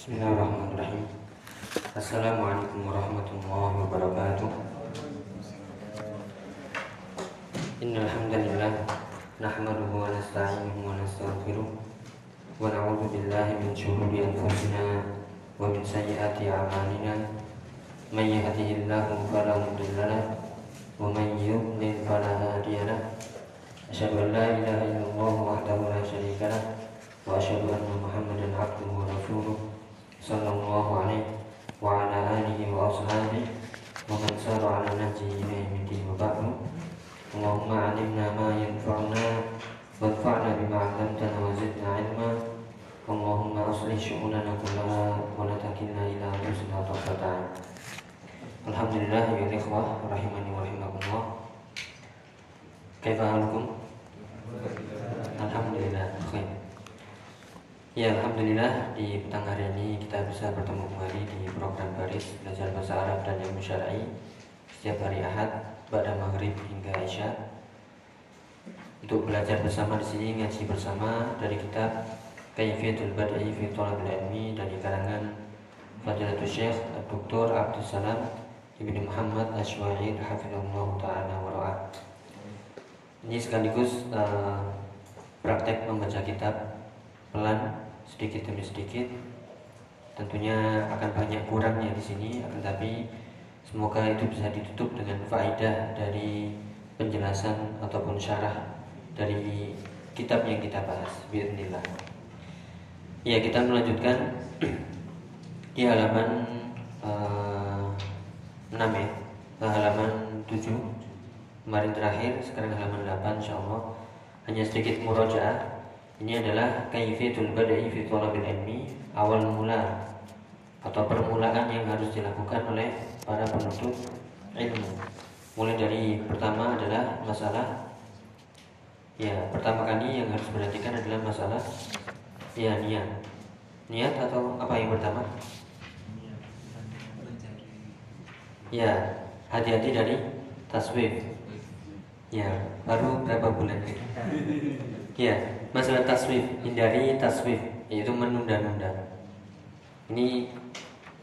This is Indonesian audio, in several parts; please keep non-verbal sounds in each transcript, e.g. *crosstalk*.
Bismillahirrahmanirrahim. Assalamualaikum warahmatullahi wabarakatuh. Innal hamdalillah nahmaduhu wa nasta'inuhu wa nastaghfiruh wa na'udzu billahi min shururi anfusina wa min sayyiati a'malina. May yahdihillahu fala mudilla lahu wa may yudlil fala hadiya an la ilaha illallah wahdahu la syarika wa asyhadu anna Muhammadan 'abduhu wa rasuluh sallallahu alaihi wa ala alihi wa ashabihi wa man sara ala nahjihi ila yaumil wa ba'du. Allahumma 'allimna ma yanfa'una wanfa'na bima 'allamtana wa zidna 'ilma. Allahumma aslih syu'unana kullaha wa la takilna ila anfusina tarfata 'ain. Alhamdulillah ya ikhwah rahimani wa rahimakumullah. Kaifa halukum? Ya Alhamdulillah di petang hari ini kita bisa bertemu kembali di program baris belajar bahasa Arab dan ilmu syar'i setiap hari Ahad pada maghrib hingga isya. Untuk belajar bersama di sini ngaji bersama dari kitab Kaifiyatul Badai fi Thalabil Ilmi dari karangan Fadilatul Syekh Dr. Abdul Salam Ibnu Muhammad Asywa'i hafizahullah taala wa ra'ah. Ini sekaligus uh, praktek membaca kitab pelan sedikit demi sedikit. Tentunya akan banyak kurangnya di sini, akan tapi semoga itu bisa ditutup dengan faedah dari penjelasan ataupun syarah dari kitab yang kita bahas. Bismillah. Ya, kita melanjutkan *clears throat* di halaman uh, 6 ya, halaman 7 kemarin terakhir sekarang halaman 8 insyaallah hanya sedikit murojaah ini adalah kaifiyatul bada'i fi thalabil ilmi awal mula atau permulaan yang harus dilakukan oleh para penuntut ilmu. Mulai dari pertama adalah masalah ya pertama kali yang harus diperhatikan adalah masalah ya niat. Niat atau apa yang pertama? Ya hati-hati dari taswif. Ya, baru berapa bulan? Ya, masalah taswif, hindari taswif, yaitu menunda-nunda. Ini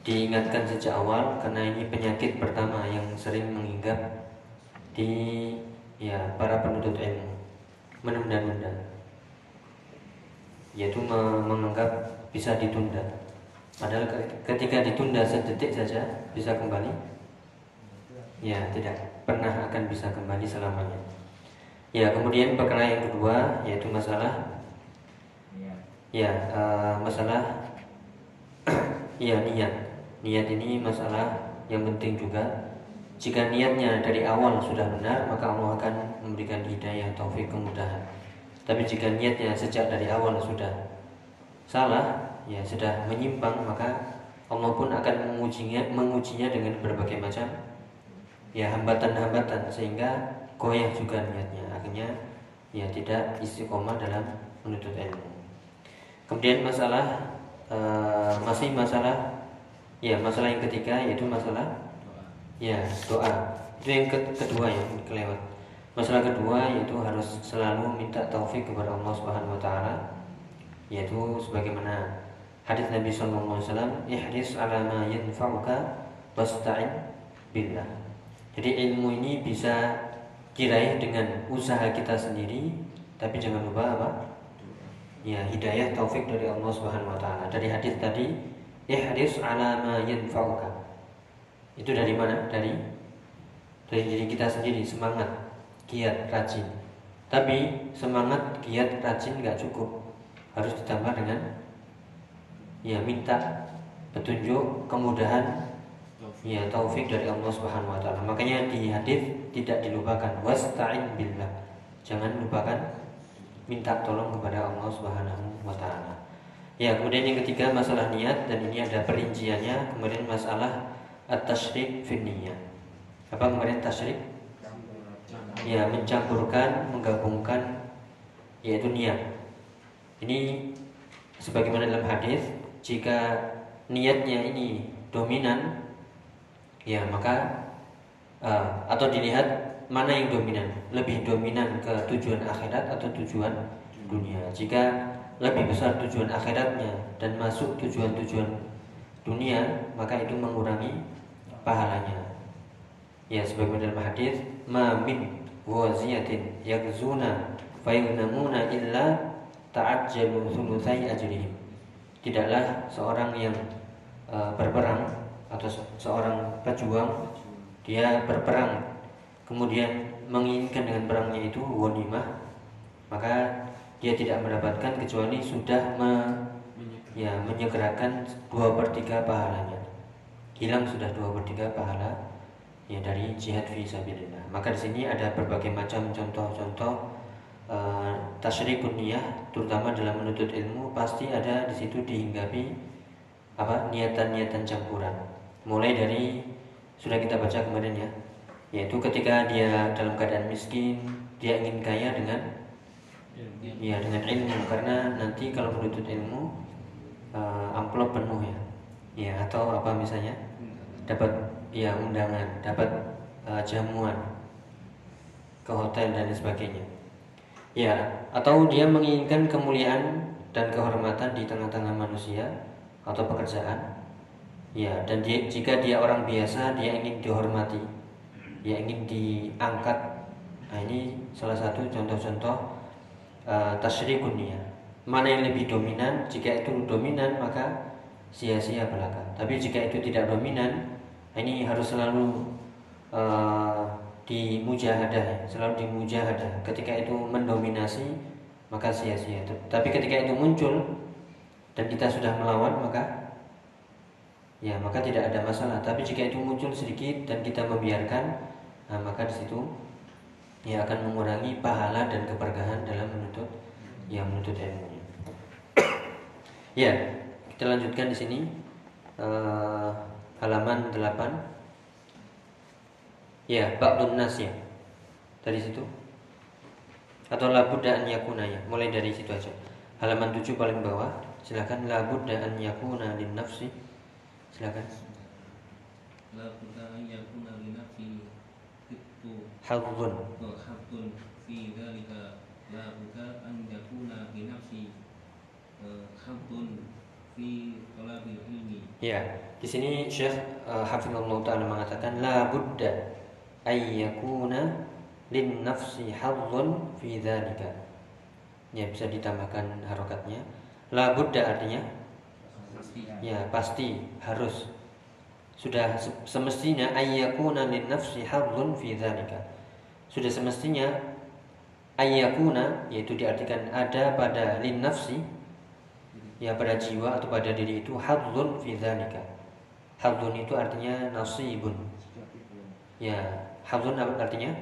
diingatkan sejak awal karena ini penyakit pertama yang sering menginggap di ya para penuntut ilmu, menunda-nunda. Yaitu menganggap bisa ditunda. Padahal ketika ditunda sedetik saja bisa kembali. Ya, tidak pernah akan bisa kembali selamanya. Ya, kemudian perkara yang kedua yaitu masalah ya uh, masalah *clears throat* ya niat. Niat ini masalah yang penting juga. Jika niatnya dari awal sudah benar, maka Allah akan memberikan hidayah, taufik, kemudahan. Tapi jika niatnya sejak dari awal sudah salah, ya sudah menyimpang, maka Allah pun akan mengujinya, mengujinya dengan berbagai macam ya hambatan-hambatan sehingga goyah juga niatnya akhirnya ya tidak istiqomah dalam menuntut ilmu. Kemudian masalah uh, masih masalah ya masalah yang ketiga yaitu masalah ya doa. Itu yang ke kedua yang kelewat. Masalah kedua yaitu harus selalu minta taufik kepada Allah Subhanahu Wa Taala yaitu sebagaimana hadis Nabi Sallallahu Alaihi Wasallam ala ma yanfa'uka wasta'in billah. Jadi ilmu ini bisa diraih dengan usaha kita sendiri, tapi jangan lupa apa? Ya, hidayah taufik dari Allah Subhanahu wa taala. Dari hadis tadi, ihris ala ma yanfa'uka. Itu dari mana? Dari dari diri kita sendiri, semangat, giat, rajin. Tapi semangat, giat, rajin nggak cukup. Harus ditambah dengan ya minta petunjuk, kemudahan ya taufik dari Allah Subhanahu wa taala. Makanya di hadis tidak dilupakan wasta'in billah. Jangan lupakan minta tolong kepada Allah Subhanahu wa taala. Ya, kemudian yang ketiga masalah niat dan ini ada perinciannya. Kemudian masalah at-tasyrik fi Apa kemarin tasyrik? Ya, mencampurkan, menggabungkan yaitu niat. Ini sebagaimana dalam hadis, jika niatnya ini dominan ya maka uh, atau dilihat mana yang dominan lebih dominan ke tujuan akhirat atau tujuan dunia jika lebih besar tujuan akhiratnya dan masuk tujuan-tujuan dunia, maka itu mengurangi pahalanya. Ya sebagaimana dalam hadis, "Ma min waziyatin yakzuna fayunamuna illa ta'ajjalu thulutsai ajrihim." Tidaklah seorang yang uh, berperang atau se seorang pejuang dia berperang kemudian menginginkan dengan perangnya itu wanimah maka dia tidak mendapatkan kecuali sudah me, ya menyegerakan dua per tiga pahalanya. Hilang sudah dua per tiga pahala ya dari jihad fisabilillah maka di sini ada berbagai macam contoh-contoh uh, tasyrikun niyah terutama dalam menuntut ilmu pasti ada di situ dihinggapi apa niatan-niatan campuran mulai dari sudah kita baca kemarin ya yaitu ketika dia dalam keadaan miskin dia ingin kaya dengan ya dengan ilmu. Karena nanti kalau menuntut ilmu uh, amplop penuh ya. Ya atau apa misalnya dapat ya undangan dapat uh, jamuan ke hotel dan sebagainya. Ya atau dia menginginkan kemuliaan dan kehormatan di tengah-tengah manusia atau pekerjaan ya dan dia, jika dia orang biasa dia ingin dihormati. Dia ingin diangkat. Nah ini salah satu contoh-contoh uh, tasyrikun mana yang lebih dominan? Jika itu dominan maka sia-sia belaka. Tapi jika itu tidak dominan ini harus selalu uh, dimujahadah selalu dimujahadah. Ketika itu mendominasi maka sia-sia. Tapi ketika itu muncul dan kita sudah melawan maka ya maka tidak ada masalah tapi jika itu muncul sedikit dan kita membiarkan nah, maka di situ ia akan mengurangi pahala dan keberkahan dalam menuntut yang menuntut ilmu. *coughs* ya, kita lanjutkan di sini uh, halaman 8. Ya, ba'dun nas ya. Dari situ. Atau labudda an yakuna ya. Mulai dari situ aja. Halaman 7 paling bawah. Silakan labudda an yakuna lin nafsi. Silakan. Hazzun hazzun fi dzalika la buka an yakuna bi nafsi hazzun fi talabil ilmi. Ya di sini Syekh uh, Hafizullah taala mengatakan la budda ay yakuna lin nafsi hazzun fi dzalika ya bisa ditambahkan harokatnya. La budda artinya ya pasti harus sudah semestinya ayyakuna lin nafsi hadzun fi dzalika sudah semestinya ayyakuna yaitu diartikan ada pada lin nafsi ya pada jiwa atau pada diri itu hadzun fi dzalika. Hadzun itu artinya nasibun. Ya, hadzun artinya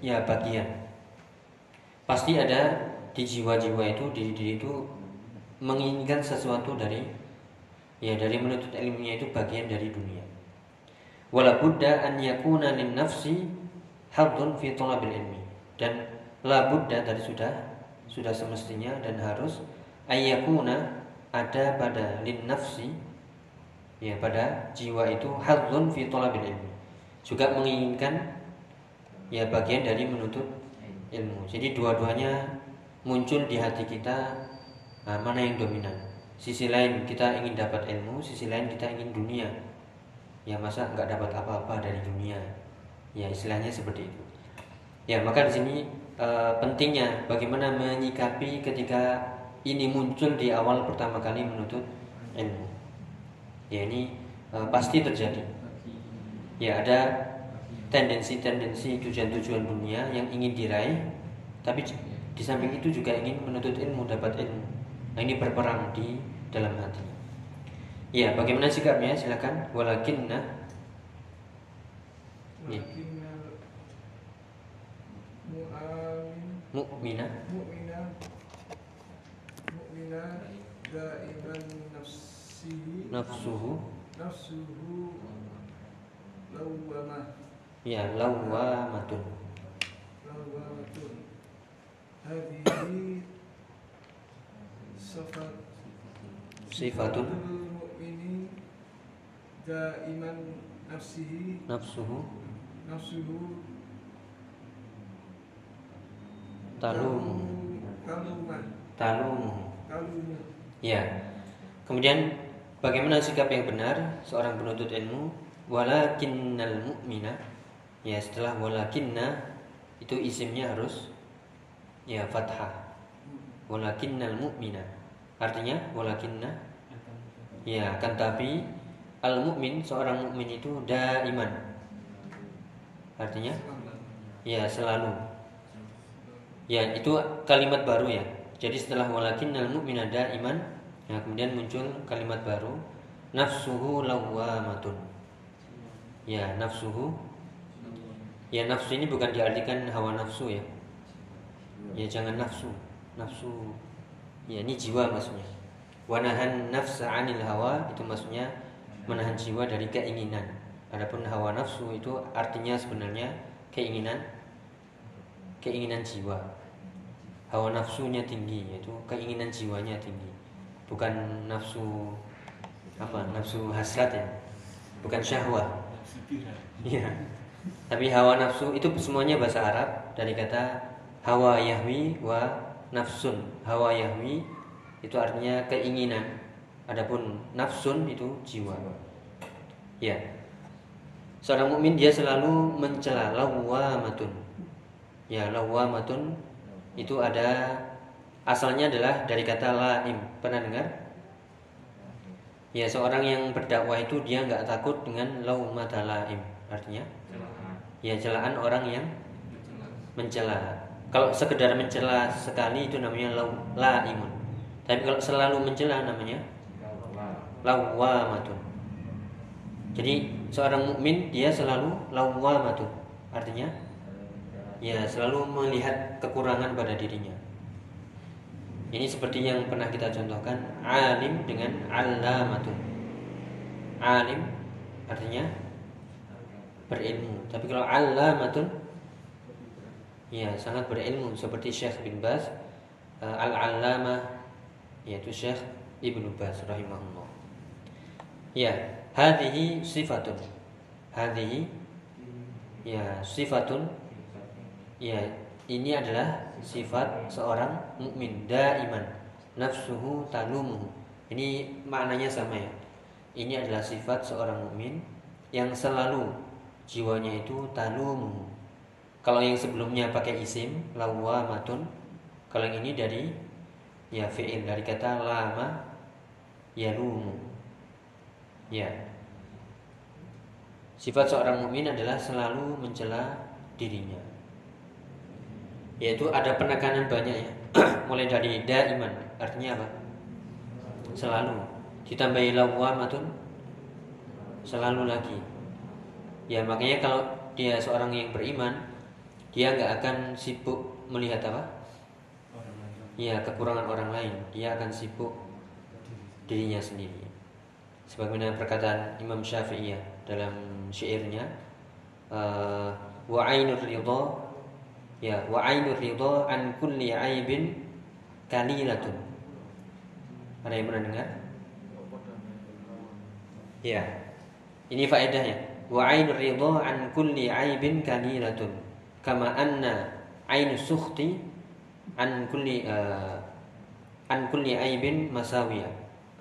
ya bagian. Pasti ada di jiwa-jiwa itu di diri itu menginginkan sesuatu dari ya dari menuntut ilmunya itu bagian dari dunia. Wala budda an yakuna lin nafsi hadun fi talabil ilmi. Dan la buddha tadi sudah sudah semestinya dan harus ayyakuna ada pada lin nafsi ya pada jiwa itu hadun fi talabil ilmi. Juga menginginkan ya bagian dari menuntut ilmu. Jadi dua-duanya muncul di hati kita nah, mana yang dominan? Sisi lain kita ingin dapat ilmu sisi lain kita ingin dunia. Ya masa nggak dapat apa-apa dari dunia? Ya istilahnya seperti itu. Ya maka di sini e, pentingnya bagaimana menyikapi ketika ini muncul di awal pertama kali menuntut ilmu. Ya ini e, pasti terjadi. Ya ada tendensi-tendensi tujuan-tujuan dunia yang ingin diraih tapi di samping itu juga ingin menuntut ilmu dapat ilmu nah ini berperang di dalam hati. Ya bagaimana sikapnya? Silakan. Walakinna. Mukmina Mukmina Mukmina Daiman nafsihi Nafsuhu. Nafsuhu Lawwamah Ya Lawwamatun. Hadihi Sifat Sifatun Daiman nafsihi Nafsuhu nafsuhu talum talumuhu. kalunya Ya. Kemudian bagaimana sikap yang benar seorang penuntut ilmu? Walakinnal mu'mina. Ya, setelah walakinna itu isimnya harus ya fathah. Walakinnal mu'mina. Artinya walakinna ya akan tapi al mukmin seorang mukmin itu daiman. Artinya ya selalu. Ya, itu kalimat baru ya. Jadi setelah walakinnal mu'mina daiman Ya, kemudian muncul kalimat baru nafsuhu lawwamatun. Ya, nafsuhu. Ya, nafsu ini bukan diartikan hawa nafsu ya. Ya, jangan nafsu. Nafsu. Ya, ini jiwa maksudnya. Wanahan nafsa 'anil hawa itu maksudnya menahan jiwa dari keinginan. Adapun hawa nafsu itu artinya sebenarnya keinginan keinginan jiwa. Hawa nafsunya tinggi yaitu keinginan jiwanya tinggi bukan nafsu apa nafsu hasrat ya bukan syahwat iya tapi hawa nafsu itu semuanya bahasa Arab dari kata hawa yahwi wa nafsun hawa yahwi itu artinya keinginan adapun nafsun itu jiwa ya seorang mukmin dia selalu mencela lawamatun ya lawamatun itu ada asalnya adalah dari kata laim. Pernah dengar? Ya, seorang yang berdakwah itu dia nggak takut dengan laumata laim. Artinya? Ya, celaan orang yang mencela. Kalau sekedar mencela sekali itu namanya laimun. Tapi kalau selalu mencela namanya lawamatun. Jadi seorang mukmin dia selalu lawamatun. Artinya ya selalu melihat kekurangan pada dirinya. Ini seperti yang pernah kita contohkan alim dengan alamatun. Alim artinya berilmu. Tapi kalau alamatun ya sangat berilmu. Seperti Syekh bin Baz uh, al-allamah yaitu Syekh Ibnu Baz rahimahullah. Ya, hadhihi sifatun. Hadhihi ya sifatun. Ya ini adalah sifat seorang mukmin daiman. Nafsuhu talumuhu ini maknanya sama ya. Ini adalah sifat seorang mukmin yang selalu jiwanya itu talumuhu kalau yang sebelumnya pakai isim lawamatun. Kalau yang ini dari ya fi'il dari kata lama yalumu. Ya. Sifat seorang mukmin adalah selalu mencela dirinya. Yaitu ada penekanan banyak ya. *clears throat* Mulai dari daiman artinya apa? Selalu. Ditambahi lawamatun selalu lagi. Ya makanya kalau dia seorang yang beriman dia nggak akan sibuk melihat apa ya kekurangan orang lain dia akan sibuk dirinya sendiri sebagaimana perkataan Imam Syafi'i ya dalam syairnya uh, wa ainur ridha Ya, wa ainur ridha an kulli aibin kalilatun. Ada yang pernah dengar? Ya. Ini faedahnya. Wa ainur ridha an kulli aibin kalilatun. Kama anna ainu sukhti an kulli uh, an kulli aibin masawiya.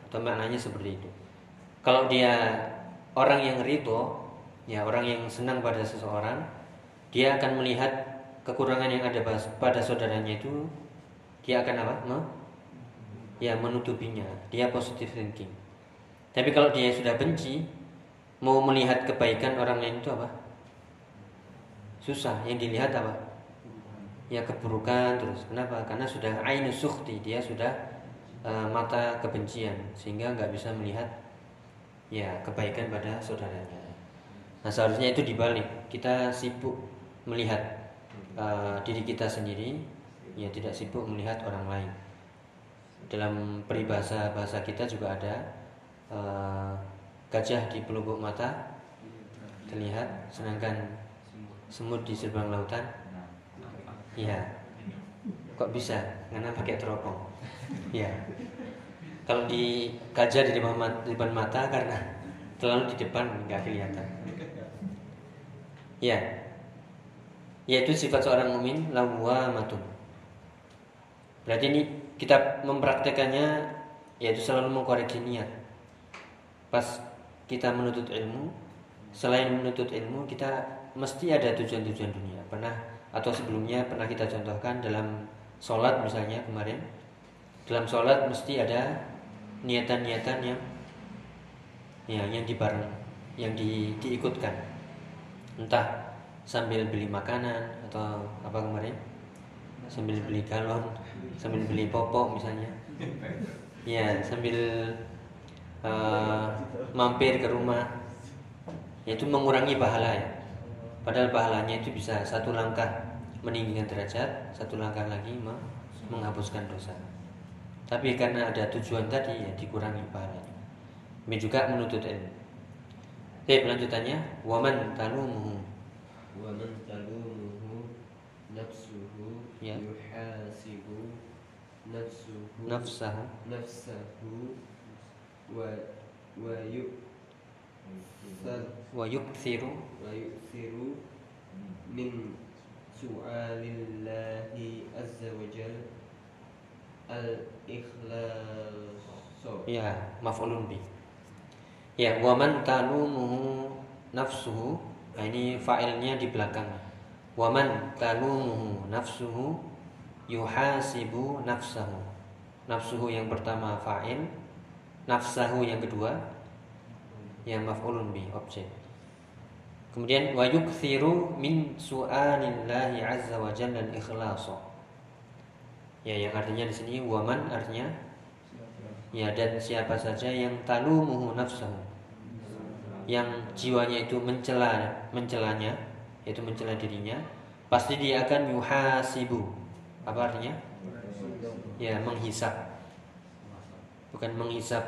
Atau maknanya seperti itu. Kalau dia orang yang ridho, ya orang yang senang pada seseorang, dia akan melihat kekurangan yang ada pada saudaranya itu dia akan apa? Ma? Ya menutupinya. Dia positive thinking. Tapi kalau dia sudah benci, mau melihat kebaikan orang lain itu apa? Susah. Yang dilihat apa? Ya keburukan terus. Kenapa? Karena sudah ainu sukhti, dia sudah uh, mata kebencian sehingga nggak bisa melihat ya kebaikan pada saudaranya. Nah seharusnya itu dibalik. Kita sibuk melihat uh, diri kita sendiri ya tidak sibuk melihat orang lain dalam peribahasa bahasa kita juga ada uh, gajah di pelupuk mata terlihat sedangkan semut di seberang lautan? Ya kok bisa? Karena pakai teropong. Ya kalau di gajah di depan mata, karena terlalu di depan nggak kelihatan. Ya yaitu sifat seorang mukmin lawamatun. Berarti ini kita mempraktekannya yaitu selalu mengkoreksi niat. Pas kita menuntut ilmu, selain menuntut ilmu kita mesti ada tujuan-tujuan dunia. Pernah atau sebelumnya pernah kita contohkan dalam sholat misalnya kemarin. Dalam sholat mesti ada niatan-niatan yang ya yang dibareng, yang di, diikutkan. Entah sambil beli makanan atau apa kemarin sambil beli galon sambil beli popok misalnya ya sambil uh, mampir ke rumah yaitu mengurangi pahala ya padahal pahalanya itu bisa satu langkah meninggikan derajat satu langkah lagi menghapuskan dosa. Tapi karena ada tujuan tadi ya dikurangi pahalanya. Ini juga menuntut ilmu. Oke, lanjutannya. Waman talumuhu waman talumuhu nafsuhu ya. yuhasibu nafsuhu nafsahu. nafsahu wa wa yu wa yukthiru wa yukthiru min su'alillahi azza wa jal al ikhlas ya maf'ulun bi. Ya wa man talumuhu nafsuhu. Nah ini fa'ilnya di belakang. Wa man talumuhu nafsuhu yuhasibu nafsahu. Nafsuhu yang pertama fa'il nafsahu yang kedua yang maf'ulun bi objek. Kemudian wa yukthiru min su'anillahi azza wa jalla ikhlasa ya yang artinya di sini waman artinya? Ya dan siapa saja yang talumuhu nafsahu. Yang jiwanya itu mencela mencelanya yaitu mencela dirinya pasti dia akan yuhasibu. Apa artinya? Ya menghisap. Bukan menghisap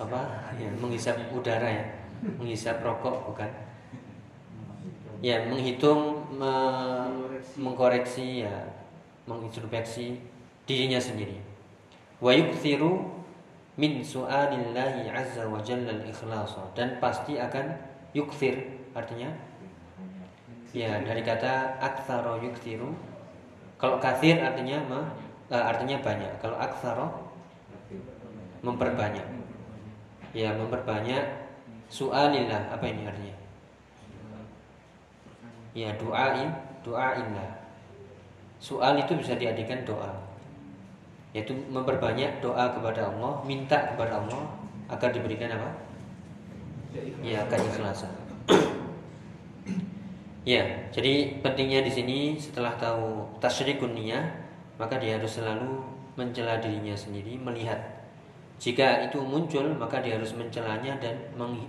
apa? Ya menghisap udara ya. Menghisap rokok bukan? Ya menghitung me, mengkoreksi ya mengintrospeksi dirinya sendiri. Wa yukthiru min su'alillahi azza wa jalla al-ikhlasa dan pasti akan yukthir artinya? Ya dari kata aktsara yukthiru kalau kathir artinya me, uh, artinya banyak. Kalau aksaro memperbanyak. Ya, memperbanyak su'alillah. Apa ini artinya? Ya, doain, doainlah. Soal itu bisa diartikan doa. Yaitu memperbanyak doa kepada Allah, minta kepada Allah agar diberikan apa? Ya, keikhlasan. Ya, jadi pentingnya di sini setelah tahu tasyrikun niyah, maka dia harus selalu mencela dirinya sendiri, melihat jika itu muncul maka dia harus mencelanya dan meng,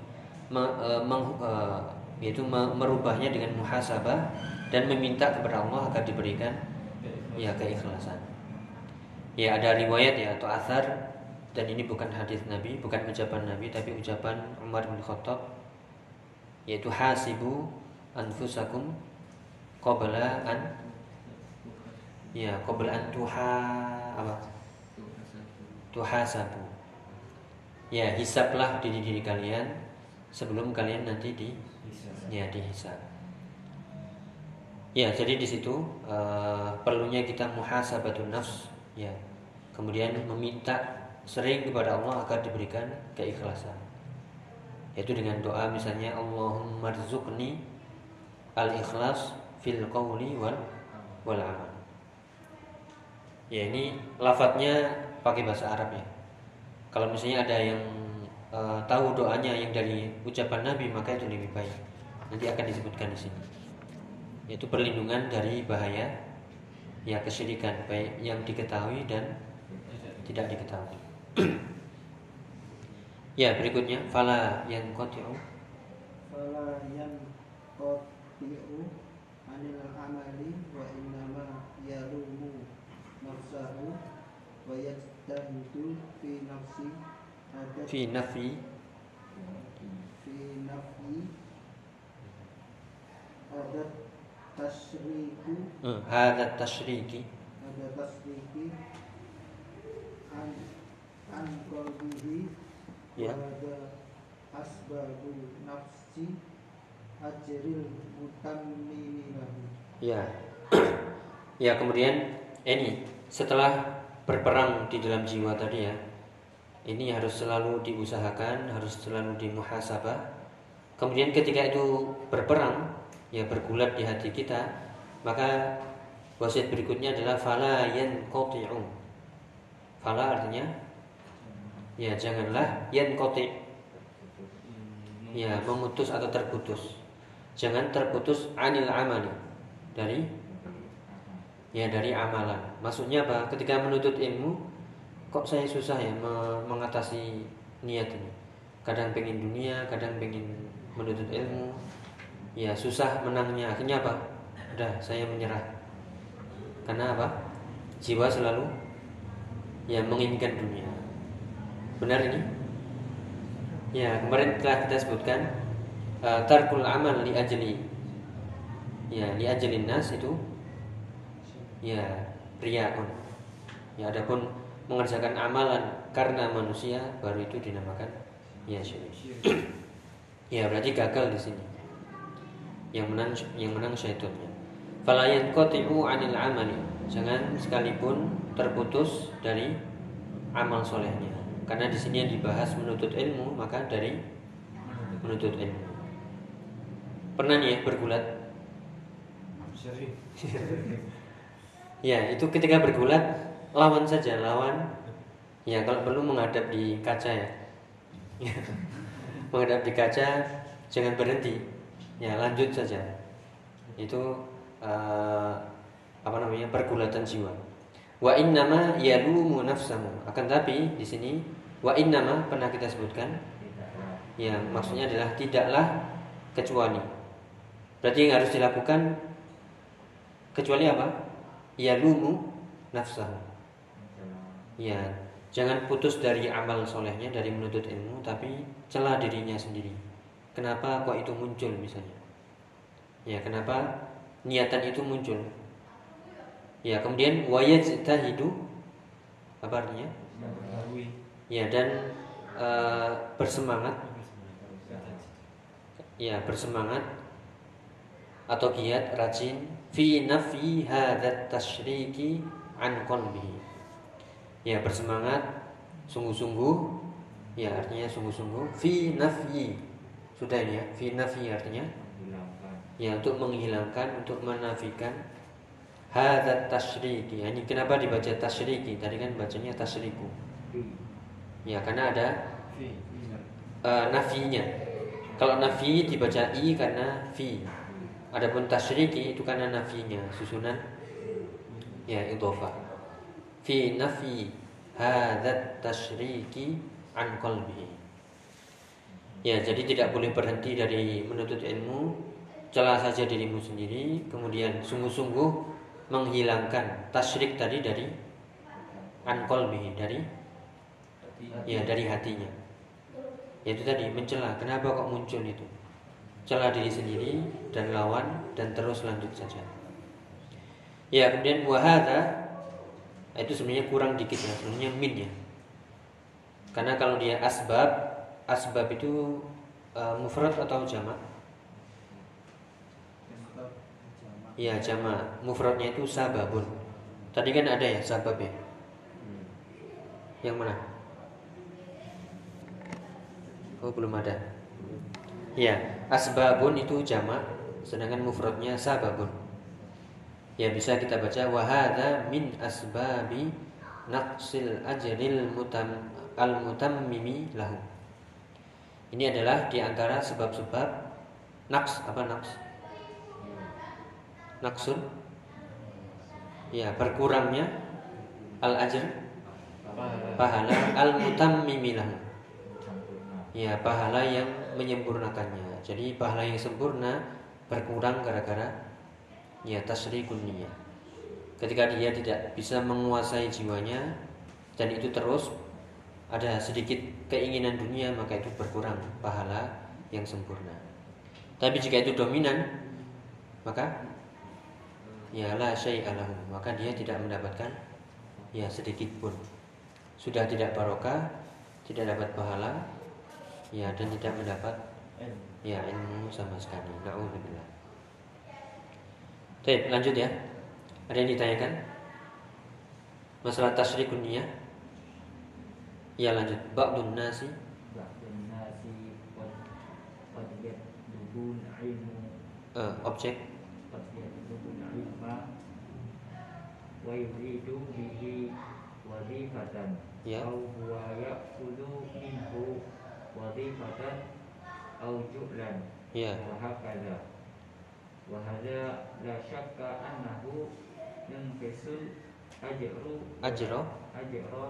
me, e, meng, e, yaitu merubahnya dengan muhasabah dan meminta kepada Allah agar diberikan ya keikhlasan. Ya ada riwayat ya atau asar dan ini bukan hadis Nabi, bukan ucapan Nabi tapi ucapan Umar bin Khattab yaitu hasibu anfusakum qabla an ya qabla an tuha apa tuhasabu ya hisaplah diri diri kalian sebelum kalian nanti di ya dihisap ya jadi di situ uh, perlunya kita muhasabatun nafs ya kemudian meminta sering kepada Allah agar diberikan keikhlasan yaitu dengan doa misalnya Allahumma rzuqni al-ikhlas fil qawli wal wal amal. Ya ini lafadznya pakai bahasa Arab ya. Kalau misalnya ada yang uh, tahu doanya yang dari ucapan Nabi maka itu lebih baik. Nanti akan disebutkan di sini. Yaitu perlindungan dari bahaya ya kesyirikan baik yang diketahui dan tidak diketahui. *clears throat* ya berikutnya fala yang kotiu. Fala yang kotiu anil amali wa innama yalumu nafsahu wa yajtahidu fi nafsi fi nafi fi nafi ada ada tasriki ada an an qalbihi ya. ada asbabu nafsi ajril Ya. ya kemudian ini setelah berperang di dalam jiwa tadi ya. Ini harus selalu diusahakan harus selalu dimuhasabah. Kemudian ketika itu berperang ya bergulat di hati kita maka wasiat berikutnya adalah fala yanqati'u. Fala artinya ya janganlah yanqati. Ya memutus atau terputus. Jangan terputus anil amali. Dari ya dari amalan. Maksudnya apa? Ketika menuntut ilmu, kok saya susah ya mengatasi niat ini. Kadang pengen dunia, kadang pengen menuntut ilmu, ya susah menangnya. Akhirnya apa? Udah, saya menyerah. Karena apa? Jiwa selalu ya menginginkan dunia. Benar ini? Ya, kemarin telah kita sebutkan uh, tarkul amal li ajli. Ya, li ajli nas itu ya riaun. Ya adapun mengerjakan amalan karena manusia baru itu dinamakan ya syirik. ya berarti gagal di sini. Yang menang yang menang syaitannya. Fala yanqati'u 'anil amali. Jangan sekalipun terputus dari amal solehnya. Karena di sini yang dibahas menuntut ilmu, maka dari menuntut ilmu. Pernah nih ya bergulat? *laughs* Ya, itu ketika bergulat lawan saja, lawan. Ya, kalau perlu menghadap di kaca ya. *laughs* menghadap di kaca, jangan berhenti. Ya, lanjut saja. Itu uh, apa namanya? pergulatan jiwa. Wa innama yalumu nafsahu. Akan tapi di sini wa innama pernah kita sebutkan. Ya, maksudnya adalah tidaklah kecuali. Berarti yang harus dilakukan kecuali apa? Yalumu nafsahu. Ya, jangan putus dari amal solehnya dari menuntut ilmu, tapi celah dirinya sendiri. Kenapa kok itu muncul misalnya? Ya, kenapa niatan itu muncul? Ya, kemudian hidu apa artinya? Ya, dan uh, bersemangat. Ya, bersemangat atau giat rajin fi nafi hadat tasyriki an qalbi. Ya bersemangat sungguh-sungguh. Ya artinya sungguh-sungguh. Fi nafi. Sudah ini ya fi nafi artinya. Ya untuk menghilangkan untuk menafikan. Hadat tasyriki ya, ini kenapa dibaca tasyriki tadi kan bacanya tasriku ya karena ada uh, nafinya. Kalau nafi dibaca i karena fi Adapun tasyriki itu karena nafinya susunan ya idhofah. Fi nafi hadat tasyriki an qalbi. Ya, jadi tidak boleh berhenti dari menuntut ilmu, celah saja dirimu sendiri, kemudian sungguh-sungguh menghilangkan tasyrik tadi dari an dari ya dari hatinya. Yaitu tadi mencela, kenapa kok muncul itu? Celah diri sendiri dan lawan dan terus lanjut saja. Ya kemudian wahada itu sebenarnya kurang dikit ya sebenarnya min ya. Karena kalau dia asbab asbab itu uh, mufrad atau jamak? Ya jamak. Mufradnya itu sababun. Tadi kan ada ya sabab ya. Yang mana? Oh belum ada. Ya, asbabun itu jamak, sedangkan mufradnya sababun. Ya bisa kita baca wahada min asbabi naqsil ajril mutam al mutammimi lahu. Ini adalah di antara sebab-sebab naks apa naks? Naksun? Ya, berkurangnya al ajr pahala al mutammimi lahu. Ya, pahala yang menyempurnakannya. Jadi pahala yang sempurna berkurang gara-gara ya tasrikun. Ketika dia tidak bisa menguasai jiwanya dan itu terus ada sedikit keinginan dunia maka itu berkurang pahala yang sempurna. Tapi jika itu dominan maka ya la syai'alahu maka dia tidak mendapatkan ya sedikit pun. Sudah tidak barokah, tidak dapat pahala, ya dan tidak mendapat ya ilmu sama sekali. Naudzubillah Oke, lanjut ya. Ada yang ditanyakan? Masalah tasri kunia? ya lanjut. Ba'dun nasi? Ba'dun nasi uh, objek? Ya wadifatan au ju'lan. Ya wa hakadha wa hadha la syakka annahu yanfisul ajru. Ajru ajru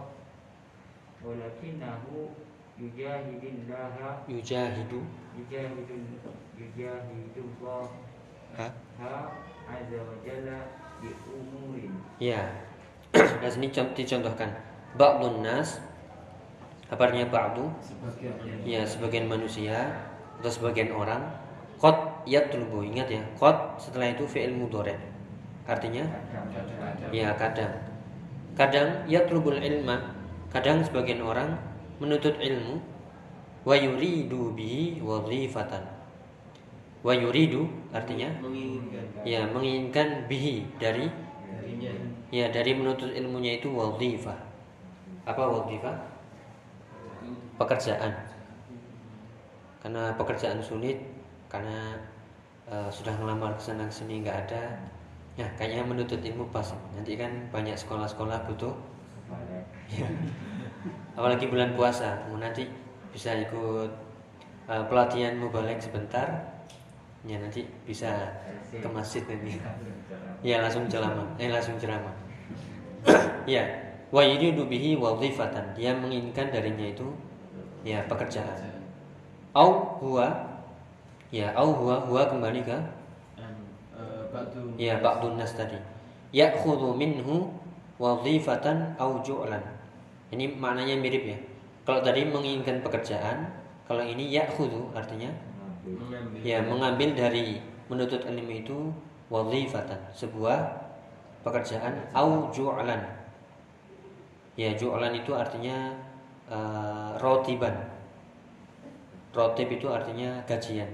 walakinahu yujahidillah. Yujahidu. Yujahidun yujahidullah. Ha? Ha azza wa jalla di umurin. Ya *clears throat* sudah sini dicontohkan. Ba'dun nas apa artinya ba'du ya sebagian manusia atau sebagian orang. Qad yatlubu ingat ya. Qad setelah itu fi'il mudhari. Artinya? Ya kadang. Kadang yatlubul ilma. Kadang sebagian orang menuntut ilmu. Wa yuridu bihi wazifatan. Wa yuridu artinya? Menginginkan. Ya menginginkan bihi dari? Ya dari menuntut ilmunya itu wazifah. Apa wazifah pekerjaan. Karena pekerjaan sulit karena eh, sudah ngelamar ke sana sini nggak ada. Ya kayaknya menuntut ilmu pas. Nanti kan banyak sekolah-sekolah butuh. Ya. apalagi bulan puasa. Mau nanti bisa ikut eh, pelatihan mubalek sebentar. Ya nanti bisa ke masjid nanti. Ya langsung ceramah. Eh langsung ceramah. *coughs* Ya wa yuridu bihi wazifatan. Dia menginginkan darinya itu ya pekerjaan. Au huwa ya au huwa huwa kembali ke batu ya ba'dun nas tadi. Ya'khudhu minhu wazifatan au ju'lan. Ini maknanya mirip ya. Kalau tadi menginginkan pekerjaan kalau ini ya'khudhu artinya mengambil. Ya mengambil dari menuntut ilmu itu wazifatan. Sebuah pekerjaan au ju'lan ya ju'lan itu artinya eh, rotiban rotib itu artinya gajian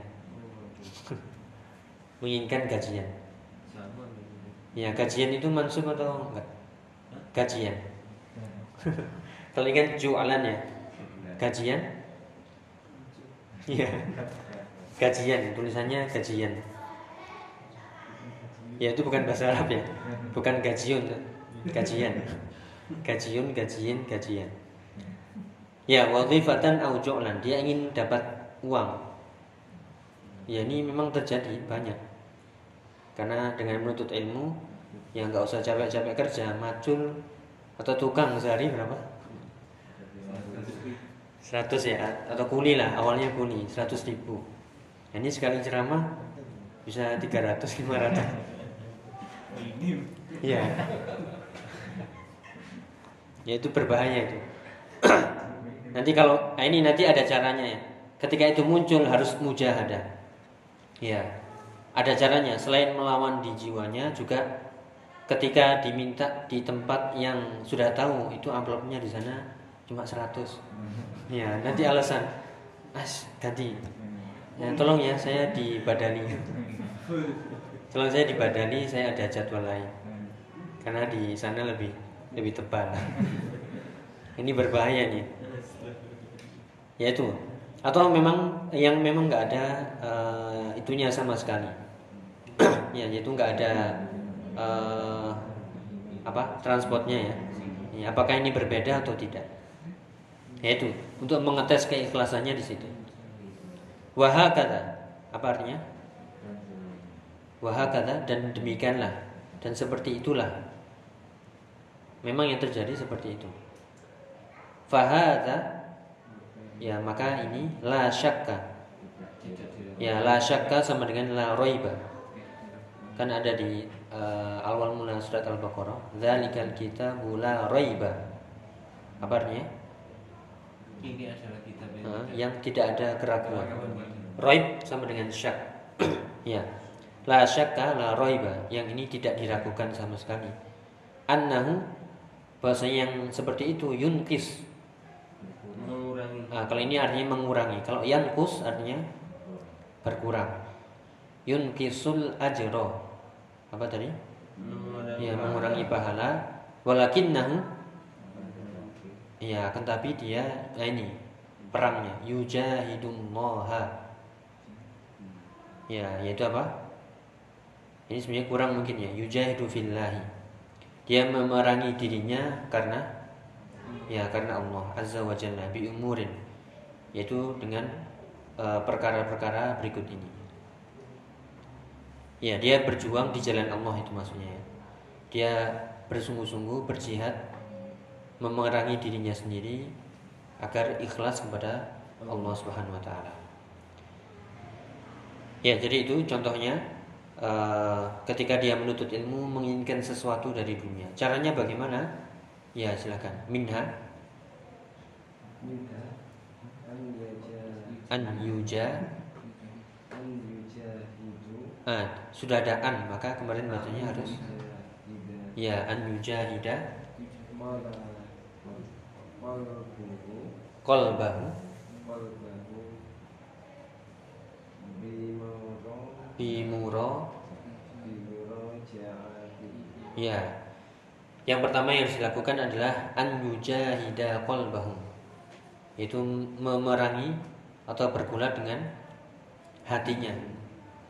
*laughs* menginginkan gajian ya gajian itu mansub atau enggak gajian *laughs* kalau ini kan ju'lan ya gajian Iya. Gajian, tulisannya gajian. Ya itu bukan bahasa Arab ya. Bukan gajiun, gajian. Gajiun, gajian, gajian. Ya, wazifatan au ju'lan. Dia ingin dapat uang. Ya ini memang terjadi banyak. Karena dengan menuntut ilmu yang nggak usah capek-capek kerja, macul atau tukang sehari berapa? 100 ya atau kuli lah awalnya kuli 100 ribu ini sekali ceramah bisa 300 500 ya ya itu berbahaya itu. *clears throat* Nanti kalau nah ini nanti ada caranya ya. Ketika itu muncul harus mujahadah. Ya ada caranya. Selain melawan di jiwanya juga ketika diminta di tempat yang sudah tahu itu amplopnya di sana cuma 100 ya nanti alasan. As ganti. Ya tolong ya saya dibadani. Tolong saya dibadani saya ada jadwal lain. Karena di sana lebih lebih tebal. Ini berbahaya nih. Ya itu. Atau memang yang memang nggak ada eh, itunya sama sekali. *clears throat* Ya yaitu nggak ada eh, apa transportnya ya. ya apakah ini berbeda atau tidak? Yaitu untuk mengetes keikhlasannya di situ. Wahakata apa artinya? Wahakata dan demikianlah. Dan seperti itulah memang yang terjadi seperti itu fahada ya maka ini la syakka ya la syakka sama dengan la roiba kan ada di uh, awal mula surat al-baqarah dzalikal kitabu la roiba apa artinya ini adalah kitab Uh, yang tidak ada keraguan. Roib sama dengan syak. *clears throat* ya. La syakka la roiba. Yang ini tidak diragukan sama sekali. Annahu bahasa yang seperti itu yunkis. mengurangi Nah, kalau ini artinya mengurangi. Kalau yankus artinya berkurang. Yunkisul ajro. Apa tadi? mengurangi Ya, mengurangi pahala. walakinnahu ya akan tapi dia nah ini perangnya yujahidullaha ya yaitu apa ini sebenarnya kurang mungkin ya yujahidu fillahi dia memerangi dirinya karena ya karena Allah azza wa jalla bi umurin yaitu dengan eh, perkara-perkara berikut ini ya dia berjuang di jalan Allah itu maksudnya ya. dia bersungguh-sungguh berjihad memerangi dirinya sendiri agar ikhlas kepada Allah Subhanahu wa taala. Ya, jadi itu contohnya eh, ketika dia menuntut ilmu menginginkan sesuatu dari dunia. Caranya bagaimana? Ya, silakan. Minha? Minha an yuja. Ah, sudah ada an maka kemarin bacanya harus ya an qalbuhu qalbahu qalbahu bimawro bimuro bimuro ya yang pertama yang harus dilakukan adalah an yujahida qalbahu yaitu memerangi atau bergulat dengan hatinya.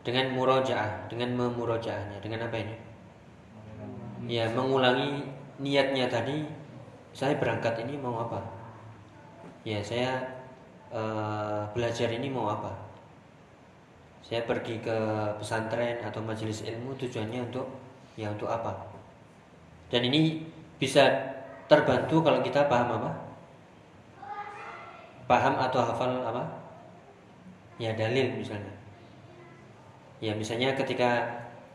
Dengan murojaah dengan memurojaahnya dengan apa ini? Ya mengulangi niatnya tadi. Saya berangkat ini mau apa? Ya saya eh, belajar ini mau apa saya pergi ke pesantren atau majelis ilmu tujuannya untuk ya untuk apa? Dan ini bisa terbantu kalau kita paham apa? Paham atau hafal apa? Ya dalil misalnya. Ya misalnya ketika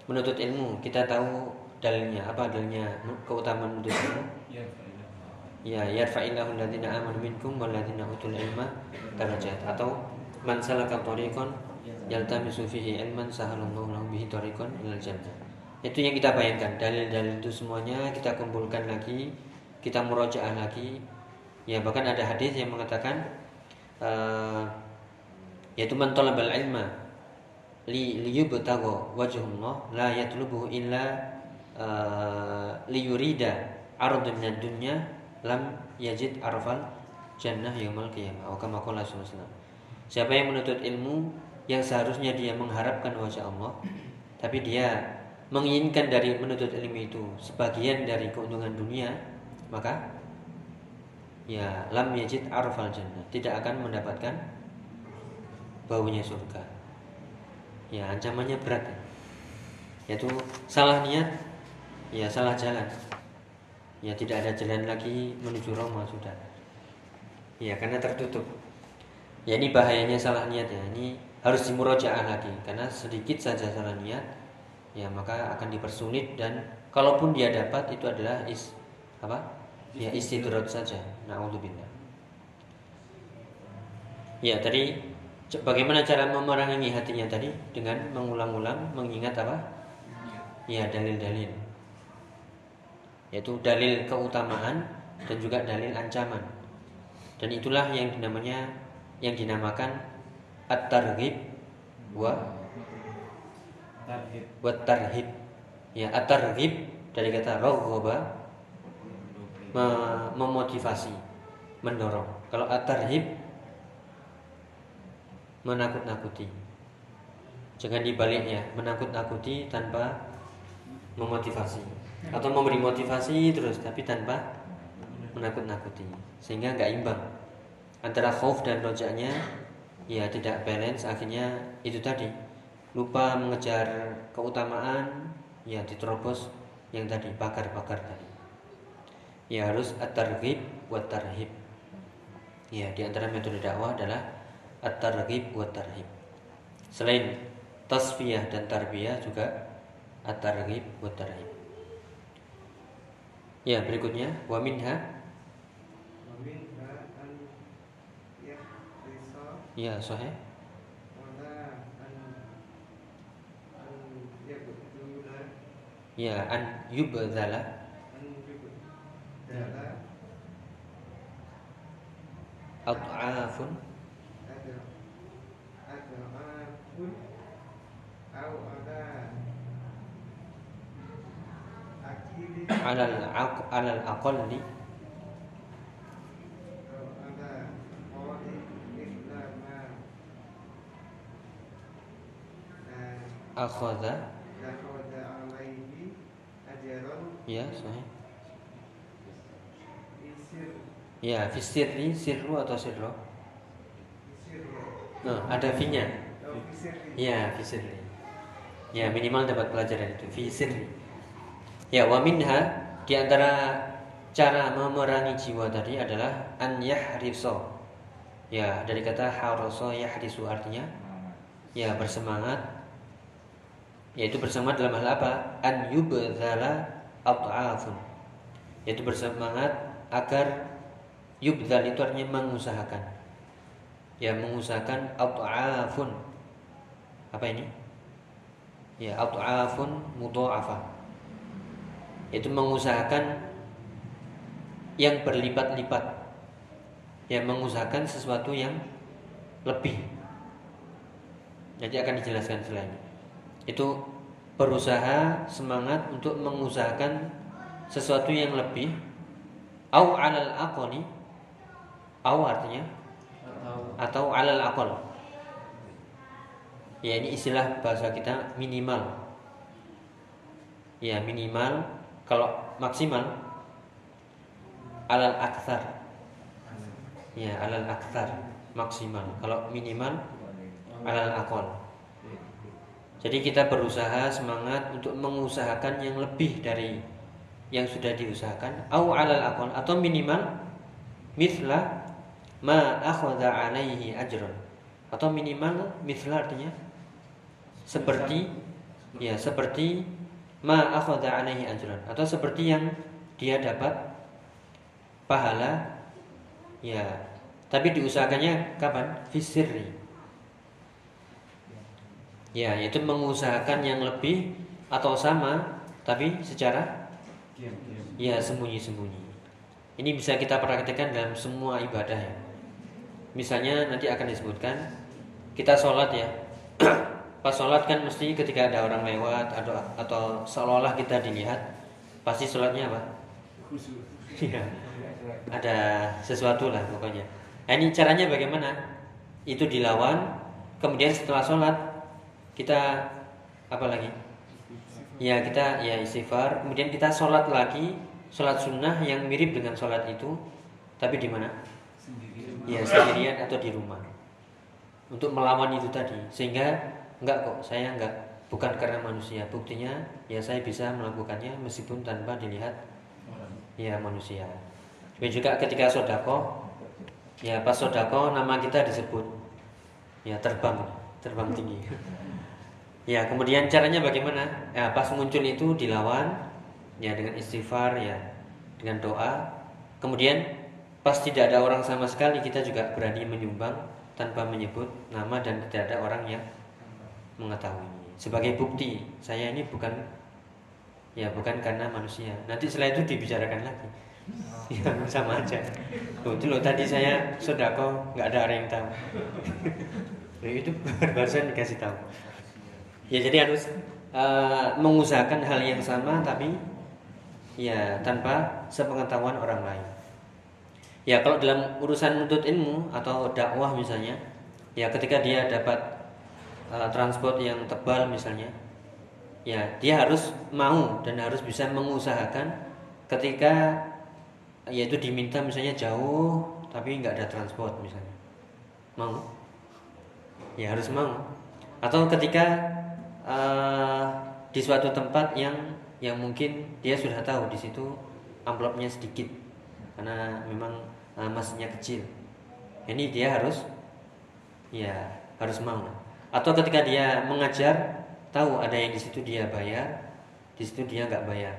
menuntut ilmu kita tahu dalilnya. Apa dalilnya? Keutamaan menuntut ilmu? Ya, ya yarfa'illahu alladziina amanu minkum walladziina utul ilma darajat. Atau man salaka tariqan yaltamisu fihi ilman sahalallahu lahu bihi tariqan ilal jannah. Itu yang kita bayangkan. Dalil-dalil itu semuanya kita kumpulkan lagi kita murojaah lagi. Ya bahkan ada hadis yang mengatakan eh, yaitu man talabal ilma li liyubtagha wajhullah la yatlubuhu illa uh, liyurida ardun minad dunya lam yajid arfal jannah yaumul qiyamah. Wa kama qala. Siapa yang menuntut ilmu yang seharusnya dia mengharapkan wajah Allah tapi dia menginginkan dari menuntut ilmu itu sebagian dari keuntungan dunia maka ya lam yajid arfal jannah tidak akan mendapatkan baunya surga. Ya ancamannya berat ya. yaitu salah niat ya salah jalan. Ya tidak ada jalan lagi menuju Roma sudah. Ya karena tertutup. Ya ini bahayanya salah niat ya. Ini harus dimurojaah lagi. Karena sedikit saja salah niat ya maka akan dipersulit dan kalaupun dia dapat itu adalah is apa? Ya istidrot saja. Naudzubillah. Ya tadi Bagaimana cara memerangi hatinya tadi? Dengan mengulang-ulang mengingat apa? Ya dalil-dalil. Yaitu dalil keutamaan dan juga dalil ancaman. Dan itulah yang dinamanya Yang dinamakan At-targhib. Wa? Wa tarhib Ya at-targhib dari kata raghoba me- memotivasi mendorong. Kalau at-tarhib menakut-nakuti. Jangan dibaliknya, menakut-nakuti tanpa memotivasi. Atau memberi motivasi terus tapi tanpa menakut-nakuti. Sehingga nggak imbang antara khauf dan rojaknya ya tidak balance akhirnya itu tadi lupa mengejar keutamaan ya diterobos yang tadi bakar-bakar tadi ya harus at-targhib wa tarhib ya di antara metode dakwah adalah at-targhib wa tarhib. Selain tasfiyah dan tarbiyah juga at-targhib wa tarhib. Ya, berikutnya wa minha Iya, sahih. Ya, iya, an yubdala. At'afun. At'afun. Au ala. Alal aqalli. Alal aqalli. akhadha Ya, sahih. Ya, fisirri, sirru atau sirro Nah, ada finya. Ya, fisirri. Ya, minimal dapat pelajaran itu fisirri. Ya, wa minha di antara cara memerangi jiwa tadi adalah an yahriso. Ya, dari kata haroso yahrisu artinya ya bersemangat yaitu bersemangat dalam hal apa? An yubdhala at'afun. Yaitu bersemangat agar yubdhal itu artinya mengusahakan. Ya mengusahakan at'afun. Apa ini? Ya at'afun mudha'afah. Yaitu mengusahakan yang berlipat-lipat. Ya mengusahakan sesuatu yang lebih. Nanti akan dijelaskan selain itu berusaha semangat untuk mengusahakan sesuatu yang lebih. Au alal aqali. Au artinya? Atau atau alal aqal. Ya ini istilah bahasa kita minimal. Ya minimal kalau maksimal alal akthar. Ya alal akthar maksimal. Kalau minimal alal aqal jadi kita berusaha semangat untuk mengusahakan yang lebih dari yang sudah diusahakan. Au alal aqal atau minimal mithla ma akhadha alaihi ajrun. Atau minimal mithla artinya seperti ya seperti ma akhadha alaihi ajrun. Atau seperti yang dia dapat pahala ya. Tapi diusahakannya kapan? Fisirri ya yaitu mengusahakan yang lebih atau sama tapi secara ya sembunyi-sembunyi. Ini bisa kita praktekkan dalam semua ibadah ya. Misalnya nanti akan disebutkan kita sholat ya. *clears throat* Pas sholat kan mesti ketika ada orang lewat atau atau seolah-olah kita dilihat pasti sholatnya apa? *laughs* Iya. ada sesuatu lah pokoknya. Nah, ini caranya bagaimana? Itu dilawan kemudian setelah sholat kita apa lagi? Ya kita ya istighfar. Kemudian kita sholat lagi sholat sunnah yang mirip dengan sholat itu tapi di mana? Ya sendirian atau di rumah. Untuk melawan itu tadi. Sehingga enggak kok saya enggak bukan karena manusia. Buktinya ya saya bisa melakukannya meskipun tanpa dilihat ya manusia. Dan juga ketika sodako ya pas sodako nama kita disebut ya terbang terbang tinggi ya kemudian caranya bagaimana? Ya pas muncul itu dilawan ya dengan istighfar ya dengan doa. Kemudian pas tidak ada orang sama sekali kita juga berani menyumbang tanpa menyebut nama dan tidak ada orang yang mengetahui. Sebagai bukti saya ini bukan ya bukan karena manusia. Nanti setelah itu dibicarakan lagi. Ya sama aja. Loh, itu loh tadi saya sodako nggak ada orang yang tahu. *laughs* Loh, itu barusan dikasih tahu ya jadi harus uh, mengusahakan hal yang sama tapi ya tanpa sepengetahuan orang lain. Ya kalau dalam urusan menuntut ilmu atau dakwah misalnya ya ketika dia dapat uh, transport yang tebal misalnya ya dia harus mau dan harus bisa mengusahakan ketika yaitu diminta misalnya jauh tapi nggak ada transport misalnya. Mau? Ya harus mau. Atau ketika uh, di suatu tempat yang yang mungkin dia sudah tahu di situ amplopnya sedikit. Karena memang uh, masnya kecil. Ini dia harus ya harus mau. Atau ketika dia mengajar tahu ada yang di situ dia bayar di situ dia nggak bayar.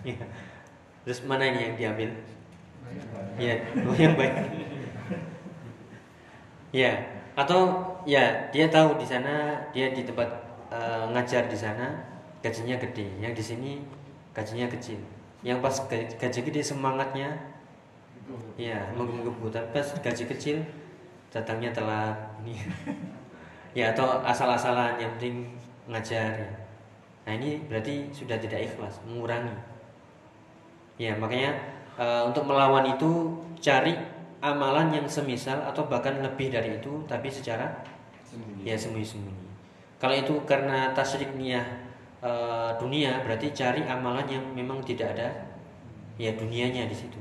Ya. terus mana ini yang diambil? Ya *laughs* yang bayar ya atau ya dia tahu di sana dia di tempat eh, ngajar di sana gajinya gede yang di sini gajinya kecil yang pas gaji, gede semangatnya ya menggebu tapi pas gaji kecil datangnya telat *laughs* ya atau asal-asalan yang penting ngajar ya. Nah ini berarti sudah tidak ikhlas, mengurangi. Ya makanya e, untuk melawan itu cari amalan yang semisal atau bahkan lebih dari itu, tapi secara Sembunyi. ya sembunyi-sembunyi. Kalau itu karena tasrik niat e, dunia, berarti cari amalan yang memang tidak ada ya dunianya di situ.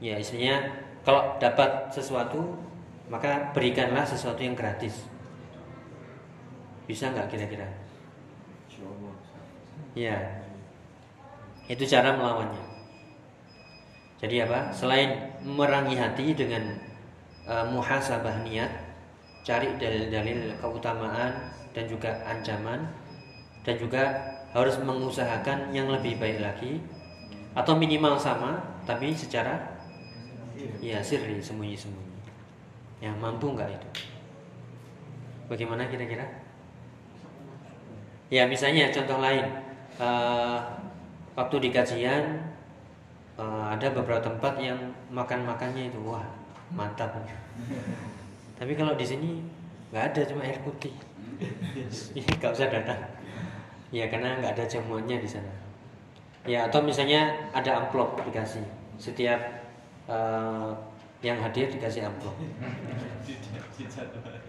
Ya istilahnya kalau dapat sesuatu maka berikanlah sesuatu yang gratis. Bisa nggak kira-kira? Ya, itu cara melawannya. Jadi apa? Selain merangi hati dengan uh, muhasabah niat, cari dalil-dalil keutamaan dan juga ancaman, dan juga harus mengusahakan yang lebih baik lagi, atau minimal sama, tapi secara ya sirri sembunyi-sembunyi. Ya mampu nggak itu? Bagaimana kira-kira? Ya misalnya contoh lain eh, Waktu di kajian eh, Ada beberapa tempat yang Makan-makannya itu Wah mantap. Tapi kalau di sini nggak ada cuma air putih. Ini nggak usah datang. Ya karena nggak ada jamuannya di sana. Ya atau misalnya ada amplop dikasih. Setiap eh, yang hadir dikasih amplop.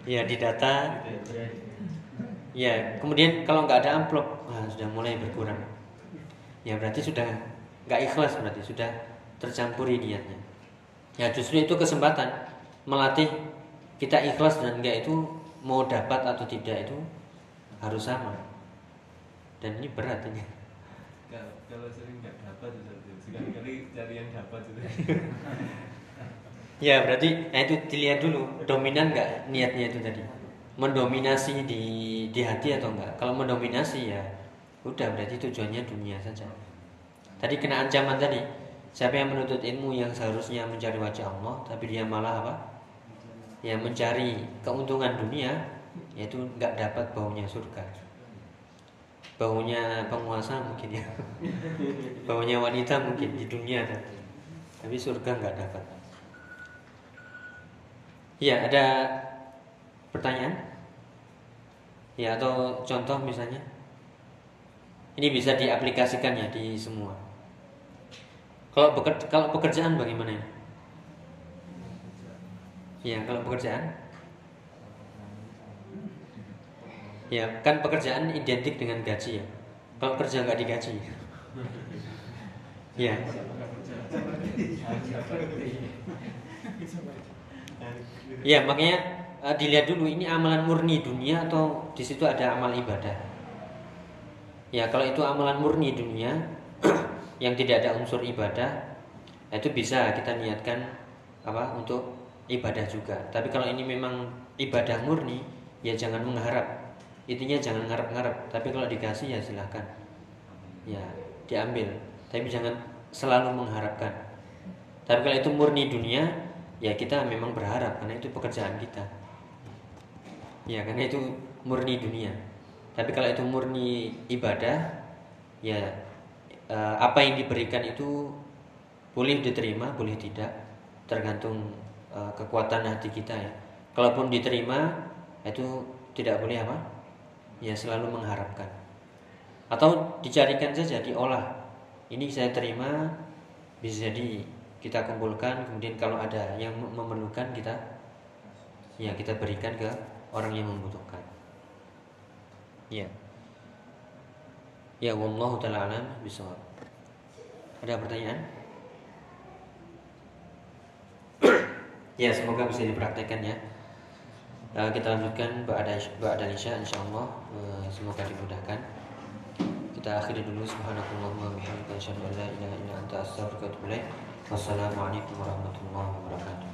Ya didata Ya, kemudian kalau nggak ada amplop, wah, sudah mulai berkurang. Ya berarti sudah nggak ikhlas berarti sudah tercampuri niatnya. Ya justru itu kesempatan melatih kita ikhlas dan enggak itu mau dapat atau tidak itu harus sama. Dan ini berat ini. Kalau, sering nggak dapat sekali-kali cari yang dapat itu. Ya berarti nah itu dilihat dulu dominan nggak niatnya itu tadi mendominasi di di hati atau enggak kalau mendominasi ya udah berarti tujuannya dunia saja tadi kena ancaman tadi. Siapa yang menuntut ilmu yang seharusnya mencari wajah Allah tapi dia malah apa? Ya mencari keuntungan dunia yaitu nggak dapat baunya surga. Baunya penguasa mungkin ya. *laughs* Baunya wanita mungkin di dunia tapi surga nggak dapat. Ya ada pertanyaan? Ya atau contoh misalnya? Ini bisa diaplikasikan ya di semua kalau beker- kalau pekerjaan bagaimana? Ya ya kalau pekerjaan? Ya kan pekerjaan identik dengan gaji ya. Kalau kerja nggak digaji. Ya. Ya makanya eh, dilihat dulu ini amalan murni dunia atau di situ ada amal ibadah. Ya kalau itu amalan murni dunia yang tidak ada unsur ibadah, itu bisa kita niatkan apa untuk ibadah juga. Tapi kalau ini memang ibadah murni, ya jangan mengharap. Intinya jangan ngarep-ngarep. Tapi kalau dikasih ya silahkan. Ya diambil. Tapi jangan selalu mengharapkan. Tapi kalau itu murni dunia, ya kita memang berharap karena itu pekerjaan kita. Ya, karena itu murni dunia. Tapi kalau itu murni ibadah, ya eh, apa yang diberikan itu boleh diterima, boleh tidak, tergantung eh, kekuatan hati kita ya. Kalaupun diterima, itu tidak boleh apa? Ya selalu mengharapkan. Atau dicarikan saja, diolah. Ini saya terima, bisa jadi kita kumpulkan, kemudian kalau ada yang memerlukan kita, ya kita berikan ke orang yang membutuhkan. Ya. Ya wallahu taala alam bisawab. Ada pertanyaan? *clears throat* ya, semoga bisa dipraktekkan ya. Eh, kita lanjutkan ba'da ba'da isya insyaallah Eh, semoga dimudahkan. Kita akhiri dulu subhanakallahumma wa bihamdika asyhadu an la ilaha illa anta astaghfiruka wa atubu ilaik. Wassalamualaikum warahmatullahi wabarakatuh.